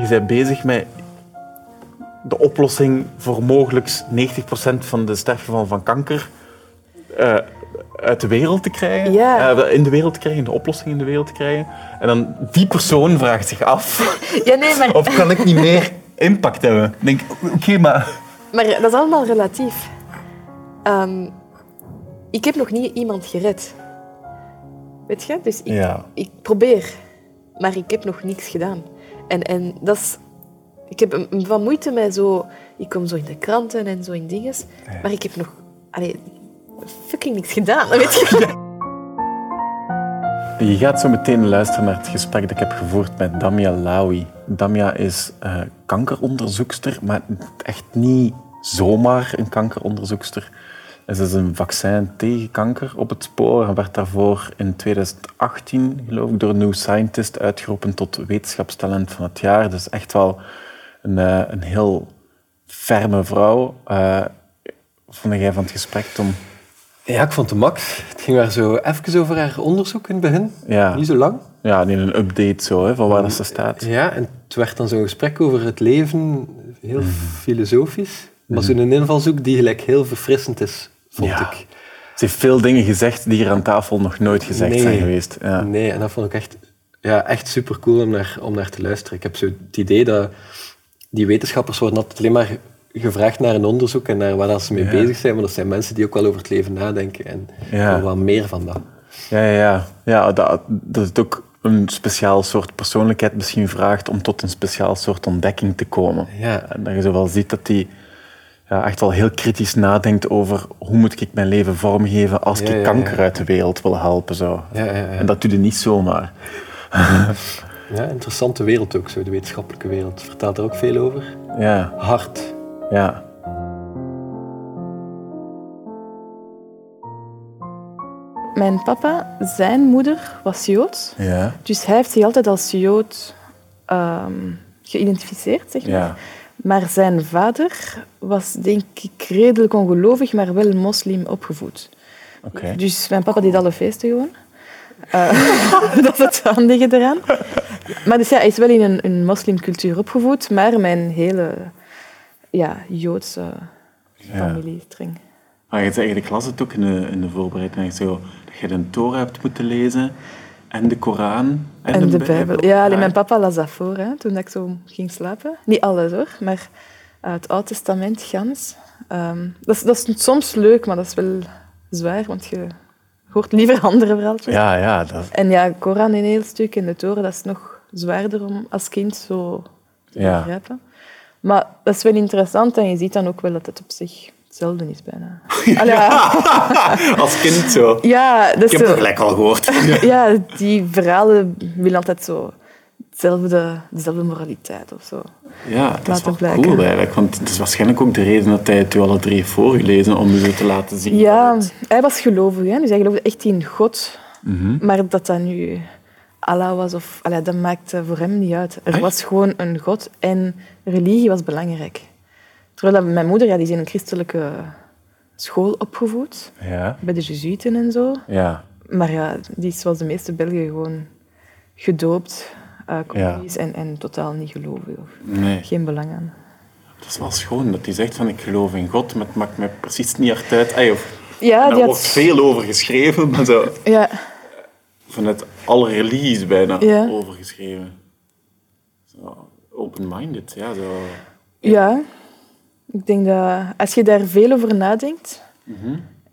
je bent bezig met de oplossing voor mogelijk 90% van de sterfgevallen van kanker eh, uit de wereld te krijgen. Eh, in de wereld te krijgen, de oplossing in de wereld te krijgen. En dan die persoon vraagt zich af, Ja, nee, maar, of kan ik niet meer impact hebben? Ik denk, oké, maar... maar dat is allemaal relatief. Ehm, ik heb nog niet iemand gered. Weet je? Dus ik, Ja. ik probeer, maar ik heb nog niks gedaan. En, en dat is... Ik heb wat moeite met zo... Ik kom zo in de kranten en zo in dinges, maar ik heb nog... Allee, fucking niks gedaan, weet je? Je gaat zo meteen luisteren naar het gesprek dat ik heb gevoerd met Damia Lawi. Damia is eh, kankeronderzoekster, maar echt niet zomaar een kankeronderzoekster. Ze is een vaccin tegen kanker op het spoor en werd daarvoor in 2018, geloof ik, door New Scientist uitgeroepen tot wetenschapstalent van het jaar. Dus echt wel een, eh, een heel ferme vrouw. Eh vond jij van het gesprek, Tom? Ja, ik vond het max. Het ging maar zo even over haar onderzoek in het begin. Ja. Niet zo lang. Ja, in een update zo, hè, van waar dat ze staat. Ja, en het werd dan zo'n gesprek over het leven, heel filosofisch. Maar zo'n invalshoek die gelijk heel verfrissend is, vond Ja. ik. Ze heeft veel dingen gezegd die hier aan tafel nog nooit gezegd Nee. zijn geweest. Ja. Nee, en dat vond ik echt, ja, echt super cool om naar, om naar te luisteren. Ik heb zo het idee dat die wetenschappers worden altijd alleen maar gevraagd naar een onderzoek en naar waar dat ze mee Ja. bezig zijn, maar dat zijn mensen die ook wel over het leven nadenken en Ja. wel wat meer van dat. Ja, ja, ja. ja dat, dat het ook een speciaal soort persoonlijkheid misschien vraagt om tot een speciaal soort ontdekking te komen. Ja. En dat je zo wel ziet dat die ja, echt wel heel kritisch nadenkt over hoe moet ik mijn leven vormgeven als Ja, ik ja, kanker ja. uit de wereld wil helpen. Zo. Ja, ja, ja. En dat doe je niet zomaar. Ja, interessante wereld ook, zo, de wetenschappelijke wereld. Vertelt er ook veel over. Ja, Hard. ja. Mijn papa, zijn moeder, was Joods. Ja, Dus hij heeft zich altijd als Jood ehm, geïdentificeerd, zeg maar. ja. Maar zijn vader was, denk ik, redelijk ongelovig, maar wel moslim opgevoed. Dus mijn papa deed alle feesten gewoon. Eh, dat is het handige eraan. Maar dus ja, hij is wel in een, een moslimcultuur opgevoed, maar mijn hele ja, Joodse familie. Maar je zei, ik las het ook in de, in de voorbereiding, dat je zo, dat je de Torah hebt moeten lezen en de Koran en, En de Bijbel. Ja, alleen mijn papa las dat voor, hè, toen ik zo ging slapen. Niet alles hoor, maar het Oude Testament, gans. Ehm, dat, is, dat is soms leuk, maar dat is wel zwaar, want je hoort liever andere verhaaltjes. Ja, ja. Dat, En ja, Koran een heel stuk en de Toren, dat is nog zwaarder om als kind zo te Ja. begrijpen. Maar dat is wel interessant en je ziet dan ook wel dat het op zich hetzelfde is bijna. Allee, ja. als kind zo. ja, dat Ik is heb het gelijk al gehoord. ja, die verhalen willen altijd zo hetzelfde, dezelfde moraliteit of zo. Ja, dat is wel blijken. cool eigenlijk. Want het is waarschijnlijk ook de reden dat hij het u alle drie heeft voorgelezen, om u te laten zien. Ja, het- hij was gelovig, hè? dus hij geloofde echt in God. Mhm. Maar dat dat nu Allah was, of, allee, dat maakte voor hem niet uit. Er Echt? was gewoon een God en religie was belangrijk. Terwijl dat mijn moeder, ja, die is in een christelijke school opgevoed, Ja, bij de Jezuïten en zo. ja. Maar ja, die is zoals de meeste Belgen gewoon gedoopt, uh, en, en totaal niet gelovig. Of Nee, geen belang aan. dat is wel schoon dat hij zegt van ik geloof in God, maar het maakt mij precies niet hard uit. Of, Ja, daar wordt veel over geschreven, maar zo Ja, vanuit alle religies bijna Ja. over geschreven. Zo open-minded, ja. Zo. Ja, ik denk dat als je daar veel over nadenkt,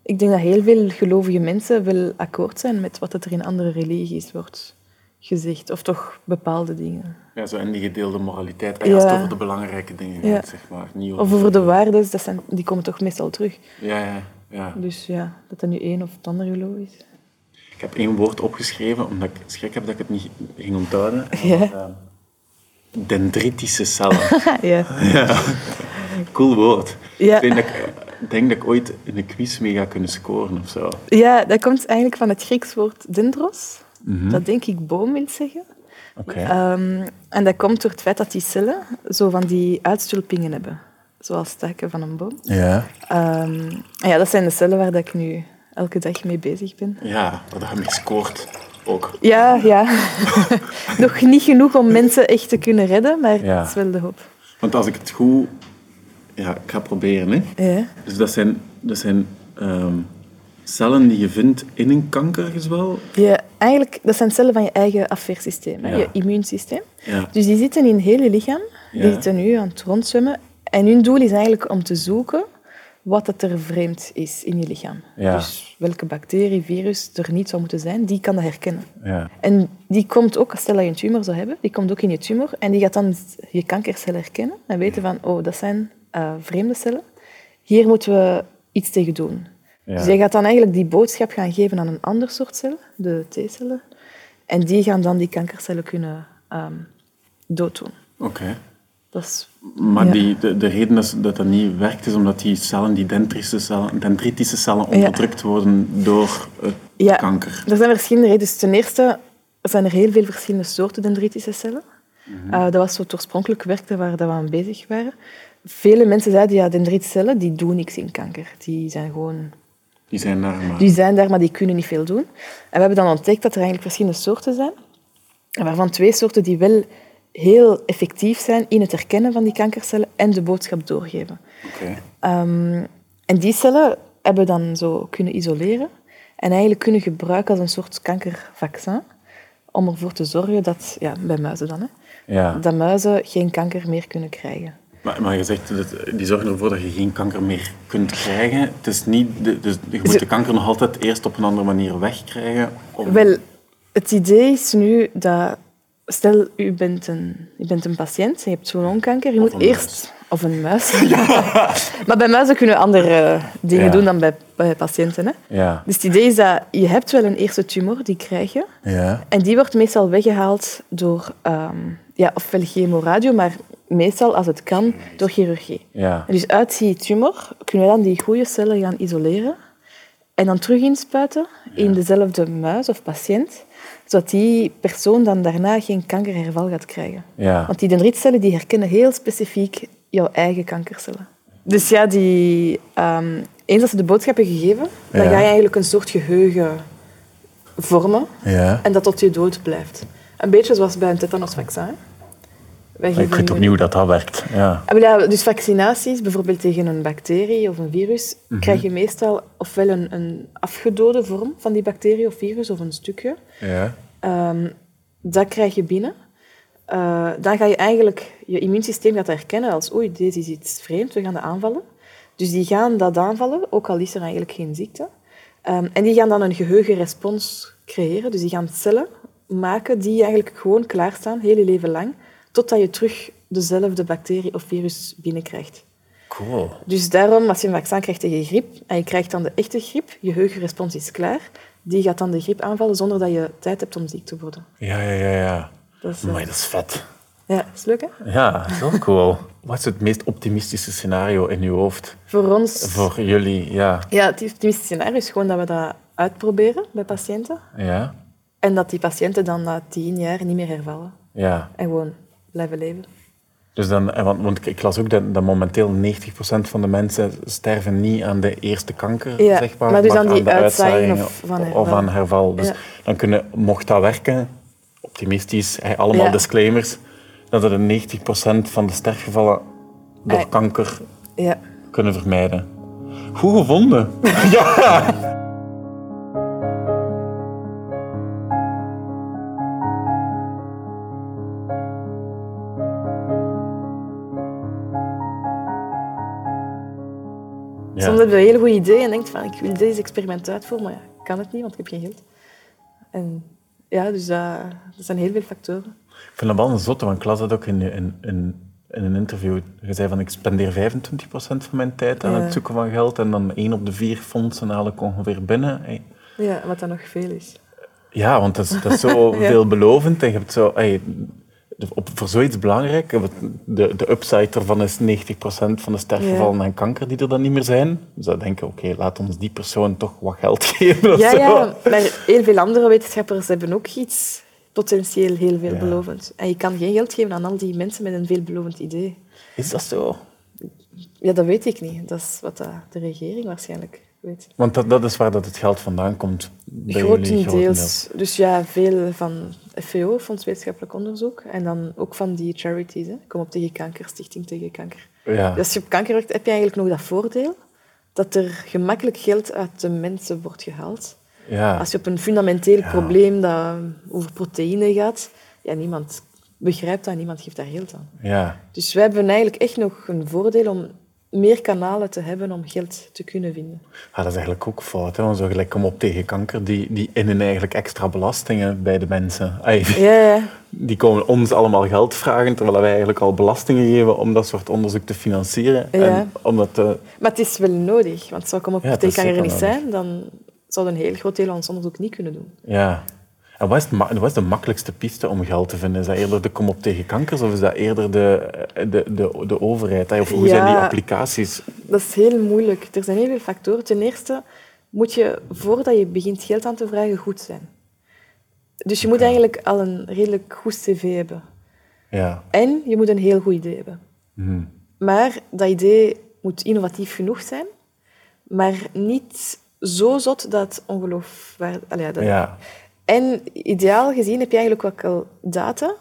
ik denk dat heel veel gelovige mensen wel akkoord zijn met wat er in andere religies wordt gezegd, of toch bepaalde dingen. Ja, zo en die gedeelde moraliteit. Ey, Als het Ja. over de belangrijke dingen Ja. gaat, zeg maar. Niet Of over de waarden, dat zijn, die komen toch meestal terug. Ja, ja, ja. Dus ja, dat dat nu één of het andere geloof is. Ik heb één woord opgeschreven, omdat ik schrik heb dat ik het niet ging onthouden. En Ja. eh, dendritische cellen. ja. Cool woord. Ja. Ik denk dat ik, ik denk dat ik ooit in een quiz mee ga kunnen scoren of zo. ja, dat komt eigenlijk van het Grieks woord dendros. Dat denk ik boom wil zeggen. Ehm, en dat komt door het feit dat die cellen zo van die uitstulpingen hebben. Zoals takken van een boom. Ja. En ja, dat zijn de cellen waar dat ik nu elke dag mee bezig ben. Ja, waar je mee scoort. ook. Ja, ja. Nog niet genoeg om mensen echt te kunnen redden, maar Ja. dat is wel de hoop. Want als ik het goed... Ja, ik ga proberen, hè. Ja. Dus dat zijn, dat zijn ehm, cellen die je vindt in een kankergezwel. Je, eigenlijk, dat zijn cellen van je eigen afweersysteem, hè, Ja. je immuunsysteem. Ja. Dus die zitten in heel je lichaam. Die Ja. zitten nu aan het rondzwemmen. En hun doel is eigenlijk om te zoeken wat het er vreemd is in je lichaam. Ja. Dus welke bacterie, virus er niet zou moeten zijn, die kan dat herkennen. Ja. En die komt ook, stel dat je een tumor zou hebben, die komt ook in je tumor en die gaat dan je kankercellen herkennen en weten van, oh, dat zijn eh, vreemde cellen. Hier moeten we iets tegen doen. Ja. Dus je gaat dan eigenlijk die boodschap gaan geven aan een ander soort cellen, de T-cellen. En die gaan dan die kankercellen kunnen ehm dooddoen. Oké. Dat is, Maar Ja. die, de, de reden dat, dat dat niet werkt, is omdat die cellen, die dendritische cellen, dendritische cellen onderdrukt worden door het Ja. kanker. er zijn verschillende redenen. Dus ten eerste zijn er heel veel verschillende soorten dendritische cellen. Eh, dat was wat oorspronkelijk werkte waar dat we aan bezig waren. Vele mensen zeiden, ja, dendritische cellen die doen niks in kanker. Die zijn gewoon Die zijn daar maar... Die zijn daar, maar die kunnen niet veel doen. En we hebben dan ontdekt dat er eigenlijk verschillende soorten zijn. Waarvan twee soorten die wel heel effectief zijn in het herkennen van die kankercellen en de boodschap doorgeven. Oké. Ehm, en die cellen hebben we dan zo kunnen isoleren en eigenlijk kunnen gebruiken als een soort kankervaccin om ervoor te zorgen dat, ja, bij muizen dan, hè, Ja. dat muizen geen kanker meer kunnen krijgen. Maar, maar je zegt, dat die zorgen ervoor dat je geen kanker meer kunt krijgen. Het is niet, de, dus je moet de kanker nog altijd eerst op een andere manier wegkrijgen. Om, Wel, het idee is nu dat... Stel, u bent een, u bent een patiënt en je hebt zo'n longkanker. Je Of moet eerst... Of een muis. maar bij muizen kunnen we andere eh, dingen Ja. doen dan bij, bij patiënten. Hè? Ja. Dus het idee is dat je hebt wel een eerste tumor, die krijg je. Ja. En die wordt meestal weggehaald door ehm, ja, ofwel chemoradio, maar meestal, als het kan, door chirurgie. Ja. Dus uit die tumor kunnen we dan die goede cellen gaan isoleren en dan terug inspuiten in dezelfde muis of patiënt, zodat die persoon dan daarna geen kankerherval gaat krijgen. Ja. Want die dendritcellen die herkennen heel specifiek jouw eigen kankercellen. Dus ja, die, ehm, eens dat ze de boodschap hebben gegeven, dan ga je eigenlijk een soort geheugen vormen en dat tot je dood blijft. Een beetje zoals bij een tetanusvaccin. Wij Ik geven weet hoe dat, dat werkt. Ja. Ah, ja, dus vaccinaties, bijvoorbeeld tegen een bacterie of een virus, Mhm. krijg je meestal ofwel een, een afgedode vorm van die bacterie of virus of een stukje. Ja. Ehm, dat krijg je binnen. Eh, dan ga je eigenlijk, je immuunsysteem gaat herkennen als oei, deze is iets vreemd, we gaan dat aanvallen. Dus die gaan dat aanvallen, ook al is er eigenlijk geen ziekte. Ehm, en die gaan dan een geheugenrespons creëren. Dus die gaan cellen maken die eigenlijk gewoon klaarstaan, heel je leven lang, totdat je terug dezelfde bacterie of virus binnenkrijgt. Cool. Dus daarom, als je een vaccin krijgt tegen griep en je krijgt dan de echte griep, je geheugenrespons is klaar, die gaat dan de griep aanvallen zonder dat je tijd hebt om ziek te worden. Ja, ja, ja, ja. Dat is, eh, dat is vet. ja, is leuk hè? Ja, zo cool. Wat is het meest optimistische scenario in uw hoofd? Voor ons... Voor jullie, ja. Ja, het optimistische scenario is gewoon dat we dat uitproberen bij patiënten. Ja. En dat die patiënten dan na tien jaar niet meer hervallen. Ja. En gewoon blijven leven. Dus dan, en want, want ik las ook dat, dat momenteel 90% van de mensen sterven niet aan de eerste kanker, Ja, zeg maar, maar dus aan die de uitzaaiing of van of herval. aan herval. Dus Ja. dan kunnen, mocht dat werken, optimistisch, allemaal Ja. disclaimers, dat er 90% van de sterfgevallen door kanker Ja. kunnen vermijden. Goed gevonden. ja. Heb je een heel goed idee en denkt van ik wil deze experiment uitvoeren, maar ja, ik kan het niet, want ik heb geen geld. En ja, dus dat, dat zijn heel veel factoren. Ik vind dat wel een zotte, want ik las dat ook in, in, in, in een interview. Je zei van, ik spendeer 25% van mijn tijd aan Ja. het zoeken van geld en dan één op de vier fondsen haal ik ongeveer binnen. Hey, Ja, wat dan nog veel is. Ja, want dat is, dat is zo Ja. veelbelovend. En je hebt zo, hey, op, voor zoiets belangrijk, de, de upside ervan is 90% van de sterfgevallen aan kanker die er dan niet meer zijn. Dus dan denken, oké, laat ons die persoon toch wat geld geven. of Ja, zo. ja, maar heel veel andere wetenschappers hebben ook iets potentieel heel veelbelovend. En je kan geen geld geven aan al die mensen met een veelbelovend idee. Is dat zo? Ja, dat weet ik niet. Dat is wat de, de regering waarschijnlijk weet. Want dat, dat is waar dat het geld vandaan komt. bij grotendeels. Grotendeels. Dus ja, veel van FVO, Fonds Wetenschappelijk Onderzoek, en dan ook van die charities. Hè. Kom op tegen kanker, Stichting tegen Kanker. Ja. Dus als je op kanker werkt, heb je eigenlijk nog dat voordeel dat er gemakkelijk geld uit de mensen wordt gehaald. ja. Als je op een fundamenteel Ja. probleem dat over proteïne gaat, ja, niemand begrijpt dat, niemand geeft daar geld aan. ja. Dus wij hebben eigenlijk echt nog een voordeel om meer kanalen te hebben om geld te kunnen vinden. Ah, dat is eigenlijk ook fout. Hè? Want zo gelijk kom op tegen kanker, die, die innen eigenlijk extra belastingen bij de mensen. Ja, ja. Die komen ons allemaal geld vragen, terwijl wij eigenlijk al belastingen geven om dat soort onderzoek te financieren. Ja. En om dat te... Maar het is wel nodig, want zou ik op Ja, tegen kanker niet zijn, dan zou een heel groot deel van ons onderzoek niet kunnen doen. Ja. En wat is, wat de makkelijkste piste om geld te vinden? Is dat eerder de kom op tegen kankers of is dat eerder de, de, de, de overheid? Of hoe zijn die applicaties? Dat is heel moeilijk. Er zijn heel veel factoren. Ten eerste moet je, voordat je begint geld aan te vragen, goed zijn. Dus je moet eigenlijk al een redelijk goed cv hebben. Ja. En je moet een heel goed idee hebben. Hm. Maar dat idee moet innovatief genoeg zijn, maar niet zo zot dat. Allee, ja, dat- Ja. En ideaal gezien heb je eigenlijk ook al data,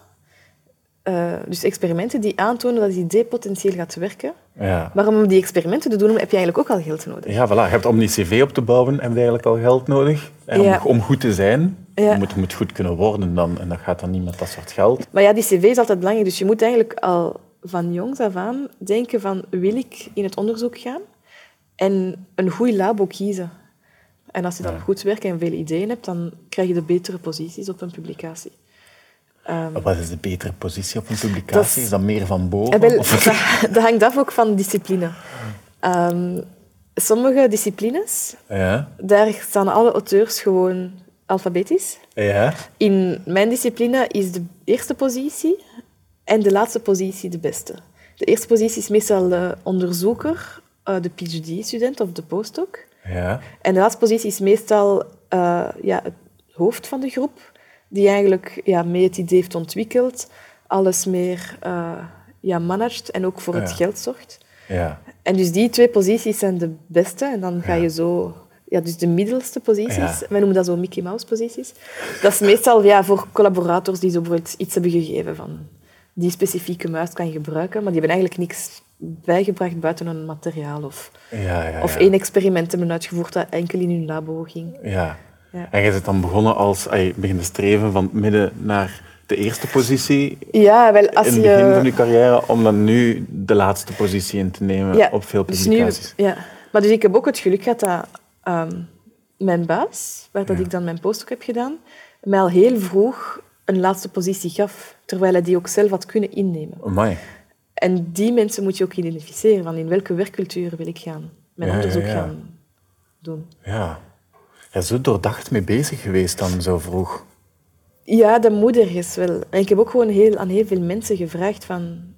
eh, dus experimenten die aantonen dat het idee potentieel gaat werken. Ja. Maar om die experimenten te doen, heb je eigenlijk ook al geld nodig. Ja, voilà. Je hebt om die cv op te bouwen, heb je eigenlijk al geld nodig. En Ja. om, om goed te zijn, Ja. je moet, moet goed kunnen worden dan. En dat gaat dan niet met dat soort geld. Maar ja, die cv is altijd belangrijk. Dus je moet eigenlijk al van jongs af aan denken van, wil ik in het onderzoek gaan? En een goed labo kiezen. En als je dan Ja. goed werkt en veel ideeën hebt, dan krijg je de betere posities op een publicatie. Ehm, Wat is de betere positie op een Dat publicatie? is- Is dat meer van boven? Eh, wel, Of- dat, dat hangt af ook van discipline. Ehm, sommige disciplines, Ja. daar staan alle auteurs gewoon alfabetisch. Ja. In mijn discipline is de eerste positie en de laatste positie de beste. De eerste positie is meestal de onderzoeker, eh, de PhD-student of de postdoc. Ja. En de laatste positie is meestal eh, ja, het hoofd van de groep, die eigenlijk ja, mee het idee heeft ontwikkeld, alles meer eh, ja, managt en ook voor het geld zorgt. Ja. En dus die twee posities zijn de beste. En dan ga Ja. je zo... Ja, dus de middelste posities. Ja. Wij noemen dat zo Mickey Mouse posities. Dat is meestal ja, voor collaborators die zo bijvoorbeeld iets hebben gegeven van die specifieke muis kan je gebruiken, maar die hebben eigenlijk niks bijgebracht buiten een materiaal of, Ja, ja, of één experiment hebben uitgevoerd dat enkel in hun labo ging. Ja. En je bent dan begonnen als... Je begint te streven van midden naar de eerste positie Ja, wel als in het je... begin van je carrière, om dan nu de laatste positie in te nemen op veel dus nu, publicaties. ja. Maar dus ik heb ook het geluk gehad dat ehm, mijn baas, waar dat ik dan mijn postdoc heb gedaan, mij al heel vroeg een laatste positie gaf, terwijl hij die ook zelf had kunnen innemen. Amai. En die mensen moet je ook identificeren, van in welke werkcultuur wil ik gaan, mijn Ja, ja, onderzoek ja. gaan doen. Ja. Ja, zo doordacht mee bezig geweest dan zo vroeg. Ja, de moeder is wel. En ik heb ook gewoon heel, aan heel veel mensen gevraagd van,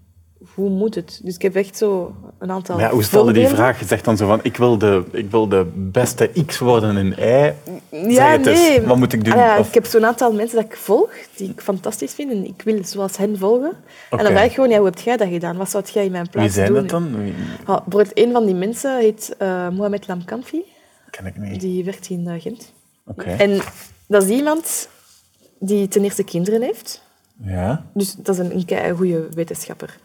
hoe moet het? Dus ik heb echt zo een aantal Maar ja, hoe stelde die vraag? Je zegt dan zo van, ik wil de, ik wil de beste X worden in Y. Ja, het eens. nee. Wat moet ik doen? Ah ja, Of- ik heb zo'n aantal mensen dat ik volg, die ik fantastisch vind. En ik wil zoals hen volgen. En dan vraag ik gewoon, ja, hoe heb jij dat gedaan? Wat zou jij in mijn plaats Wie zijn doen? dat dan? Ah, bijvoorbeeld, een van die mensen heet eh Mohamed Lamkamfi. Ken ik niet. Die werkt in eh, Gent. Oké. En dat is iemand die ten eerste kinderen heeft. Ja. Dus dat is een, een goede wetenschapper.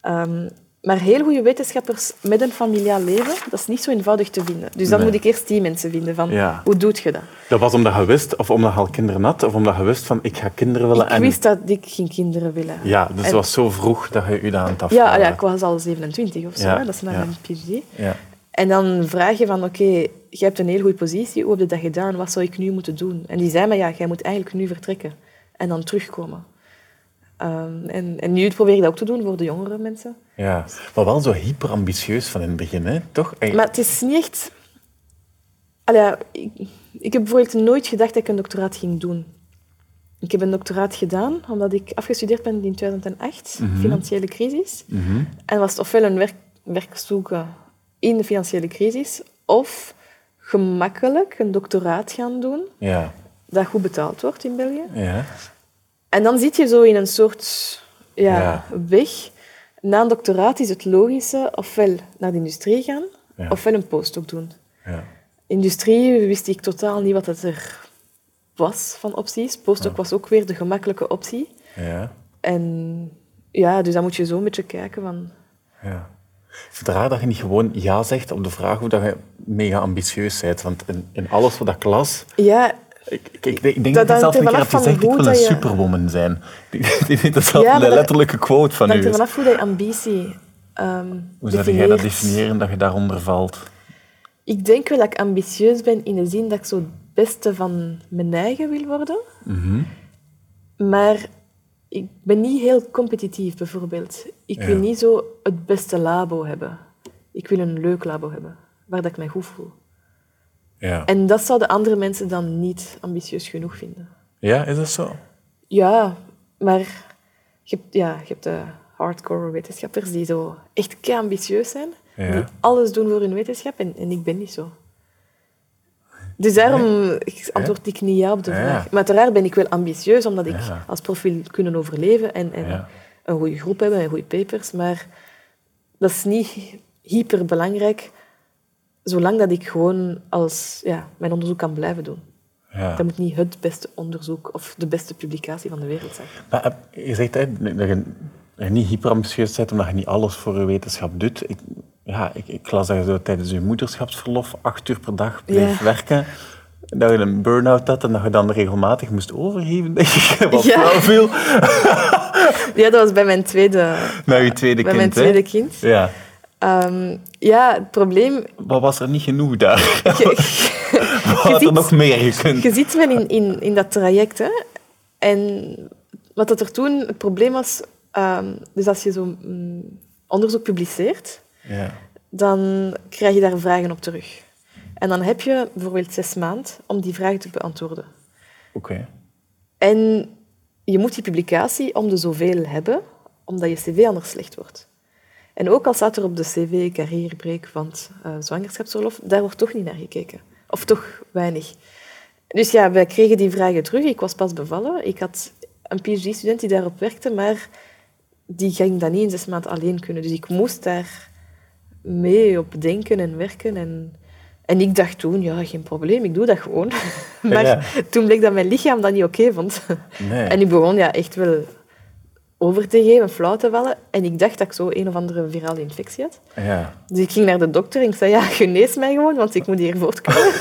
Ehm, maar heel goede wetenschappers met een familiaal leven, dat is niet zo eenvoudig te vinden. Dus dan Nee. moet ik eerst die mensen vinden. Van, Ja. Hoe doet je dat? Dat was omdat je wist, of omdat je al kinderen had, of omdat je wist van, ik ga kinderen willen. Ik en... wist dat ik geen kinderen willen. Ja, dus En- het was zo vroeg dat je je daar aan het Ja, afvragen. ja, ik was al 27 of zo. Ja. Dat is na ja. mijn PhD. Ja. En dan vraag je van, oké, je hebt een heel goede positie. Hoe heb je dat gedaan? Wat zou ik nu moeten doen? En die zei me, ja, jij moet eigenlijk nu vertrekken. En dan terugkomen. Ehm, en, en nu probeer ik dat ook te doen voor de jongere mensen. ja. Maar wel zo hyper ambitieus van in het begin, hè? toch? Maar het is niet echt... Allee, ik, ik heb bijvoorbeeld nooit gedacht dat ik een doctoraat ging doen. Ik heb een doctoraat gedaan omdat ik afgestudeerd ben in 2008, financiële crisis. Mhm. En was het ofwel een werk, werk zoeken in de financiële crisis, of gemakkelijk een doctoraat gaan doen Ja. dat goed betaald wordt in België. Ja. En dan zit je zo in een soort ja, Ja. weg. Na een doctoraat is het logische ofwel naar de industrie gaan, Ja. ofwel een postdoc doen. Ja. Industrie wist ik totaal niet wat het er was van opties. Postdoc was ook weer de gemakkelijke optie. Ja. En ja, dus dan moet je zo een beetje kijken van... ja. Ik vind het raar dat je niet gewoon ja zegt op de vraag hoe dat je mega ambitieus bent. Want in, in alles wat ik las... Ja, Ik, ik, ik denk Dat dat, er een keer hebt gezegd, ik wil een dat je- superwoman zijn. Dat zelfs Ja, dat- letterlijke quote van het u hangt er is. vanaf hoe je ambitie ehm Hoe zou jij dat definiëren, dat je daaronder valt? Ik denk wel dat ik ambitieus ben in de zin dat ik zo het beste van mijn eigen wil worden. Mhm. Maar ik ben niet heel competitief, bijvoorbeeld. Ik wil niet zo het beste labo hebben. Ik wil een leuk labo hebben, waar dat ik mij goed voel. Ja. En dat zouden andere mensen dan niet ambitieus genoeg vinden. ja, is dat zo? Ja, maar je hebt, ja, je hebt de hardcore wetenschappers die zo echt kei ambitieus zijn. Ja. Die alles doen voor hun wetenschap en, en ik ben niet zo. Dus daarom antwoord ik niet ja op de vraag. Maar uiteraard ben ik wel ambitieus, omdat ik als profiel kunnen overleven en, en een goede groep hebben en goede papers. Maar dat is niet hyperbelangrijk, zolang dat ik gewoon als, ja, mijn onderzoek kan blijven doen. Ja. Dat moet niet het beste onderzoek of de beste publicatie van de wereld zijn. Maar heb- je zegt hè, dat je, dat je niet hyperambitieus bent omdat je niet alles voor je wetenschap doet. Ik, ja, ik, ik las dat je zo tijdens je moederschapsverlof acht uur per dag bleef Ja. werken. Dat je een burn-out had en dat je dan regelmatig moest overgeven, denk ik. Wat Ja. veel Ja, dat was bij mijn tweede, je tweede bij kind. mijn hè? tweede kind. Ja. Ehm, ja, het probleem... Wat was er niet genoeg daar? Je, Wat had er ziet- nog meer gekund? je zit wel in, in, in dat traject. Hè? En wat dat er toen het probleem was... ehm, dus als je zo'n mm, onderzoek publiceert, Ja. dan krijg je daar vragen op terug. En dan heb je bijvoorbeeld zes maanden om die vragen te beantwoorden. Oké. En je moet die publicatie om de zoveel hebben, omdat je cv anders slecht wordt. En ook al staat er op de cv carrièrebreek van het eh, zwangerschapsverlof, daar wordt toch niet naar gekeken. Of toch weinig. Dus ja, wij kregen die vragen terug. Ik was pas bevallen. Ik had een PhD-student die daarop werkte, maar die ging dat niet in zes maanden alleen kunnen. Dus ik moest daar mee op denken en werken. En, en ik dacht toen, ja, geen probleem, ik doe dat gewoon. maar Ja. toen bleek dat mijn lichaam dat niet oké vond. Nee. En ik begon ja, echt wel over te geven, flauw te vallen. En ik dacht dat ik zo een of andere virale infectie had. Ja. Dus ik ging naar de dokter en ik zei, ja, genees mij gewoon, want ik moet hier voortkomen.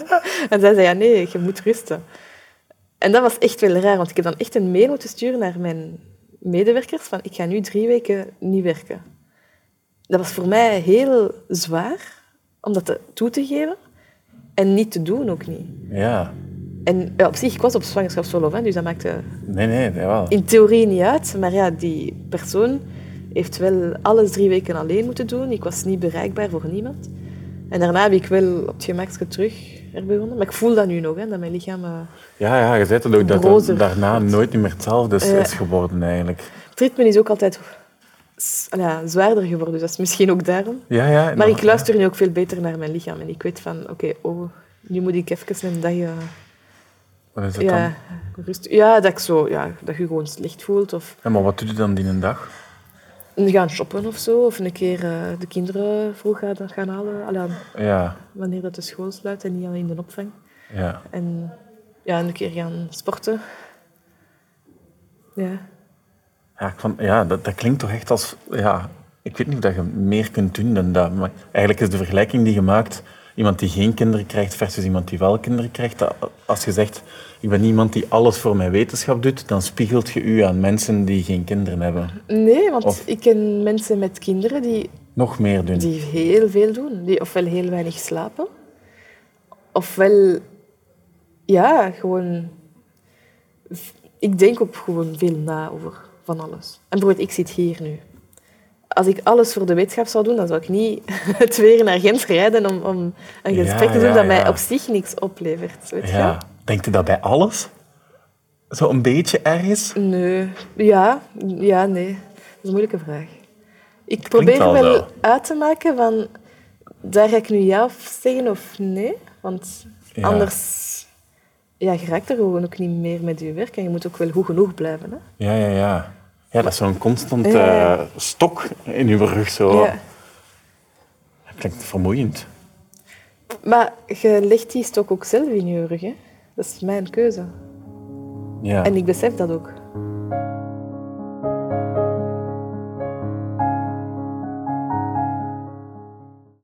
en zij zei, ja, nee, je moet rusten. En dat was echt wel raar, want ik heb dan echt een mail moeten sturen naar mijn medewerkers van, ik ga nu drie weken niet werken. Dat was voor mij heel zwaar om dat toe te geven en niet te doen ook niet. Ja. En ja, op zich, ik was op zwangerschapsverlof, hè, dus dat maakte Nee, nee, in theorie niet uit. Maar ja, die persoon heeft wel alles drie weken alleen moeten doen. Ik was niet bereikbaar voor niemand. En daarna heb ik wel op het gemakje terug er begonnen. Maar ik voel dat nu nog, hè, dat mijn lichaam... eh, Ja, ja, je zei het ook, dat het daarna nooit meer hetzelfde is, Ja. is geworden eigenlijk. Het ritme is ook altijd ja, zwaarder geworden, dus dat is misschien ook daarom. Ja, ja. Maar nog- ik luister nu ook veel beter naar mijn lichaam. En ik weet van, oké, oh, nu moet ik even een dag... eh, Wat is het ja, rust, ja, dat, ik zo, ja, dat je gewoon slecht voelt. Of dan? Ja, maar wat doe je dan die een dag? gaan shoppen of zo. Of een keer eh, de kinderen vroeg gaan, gaan halen. Allee, Ja, wanneer dat de school sluit en niet alleen de opvang. ja. En ja, een keer gaan sporten. Ja. Ja, ik vond, ja dat, dat klinkt toch echt als... Ja, ik weet niet of dat je meer kunt doen dan dat. Maar eigenlijk is de vergelijking die je maakt... Iemand die geen kinderen krijgt versus iemand die wel kinderen krijgt. dat als je zegt, ik ben iemand die alles voor mijn wetenschap doet, dan spiegelt je u aan mensen die geen kinderen hebben. Nee, want Of- ik ken mensen met kinderen die, Nog meer doen. die heel veel doen. Die ofwel heel weinig slapen, ofwel... Ja, gewoon... Ik denk op gewoon veel na over van alles. En bijvoorbeeld, ik zit hier nu. Als ik alles voor de wetenschap zou doen, dan zou ik niet twee uur naar Gent rijden om, om een Ja, gesprek te doen ja, dat mij ja. op zich niks oplevert. Weet je? Ja. Denkt u dat bij alles? Zo een beetje ergens? Nee. Ja, ja, nee. Dat is een moeilijke vraag. Ik probeer wel zo. uit te maken van... Daar ga ik nu ja of zeggen of nee. Want Ja. anders... Ja, je raakt er gewoon ook niet meer met je werk. En je moet ook wel goed genoeg blijven. Hè? Ja, ja, ja. Ja, dat is zo'n constant stok in uw rug. Zo. Ja. Dat klinkt vermoeiend. Maar je legt die stok ook zelf in je rug. Hè? Dat is mijn keuze. Ja. En ik besef dat ook.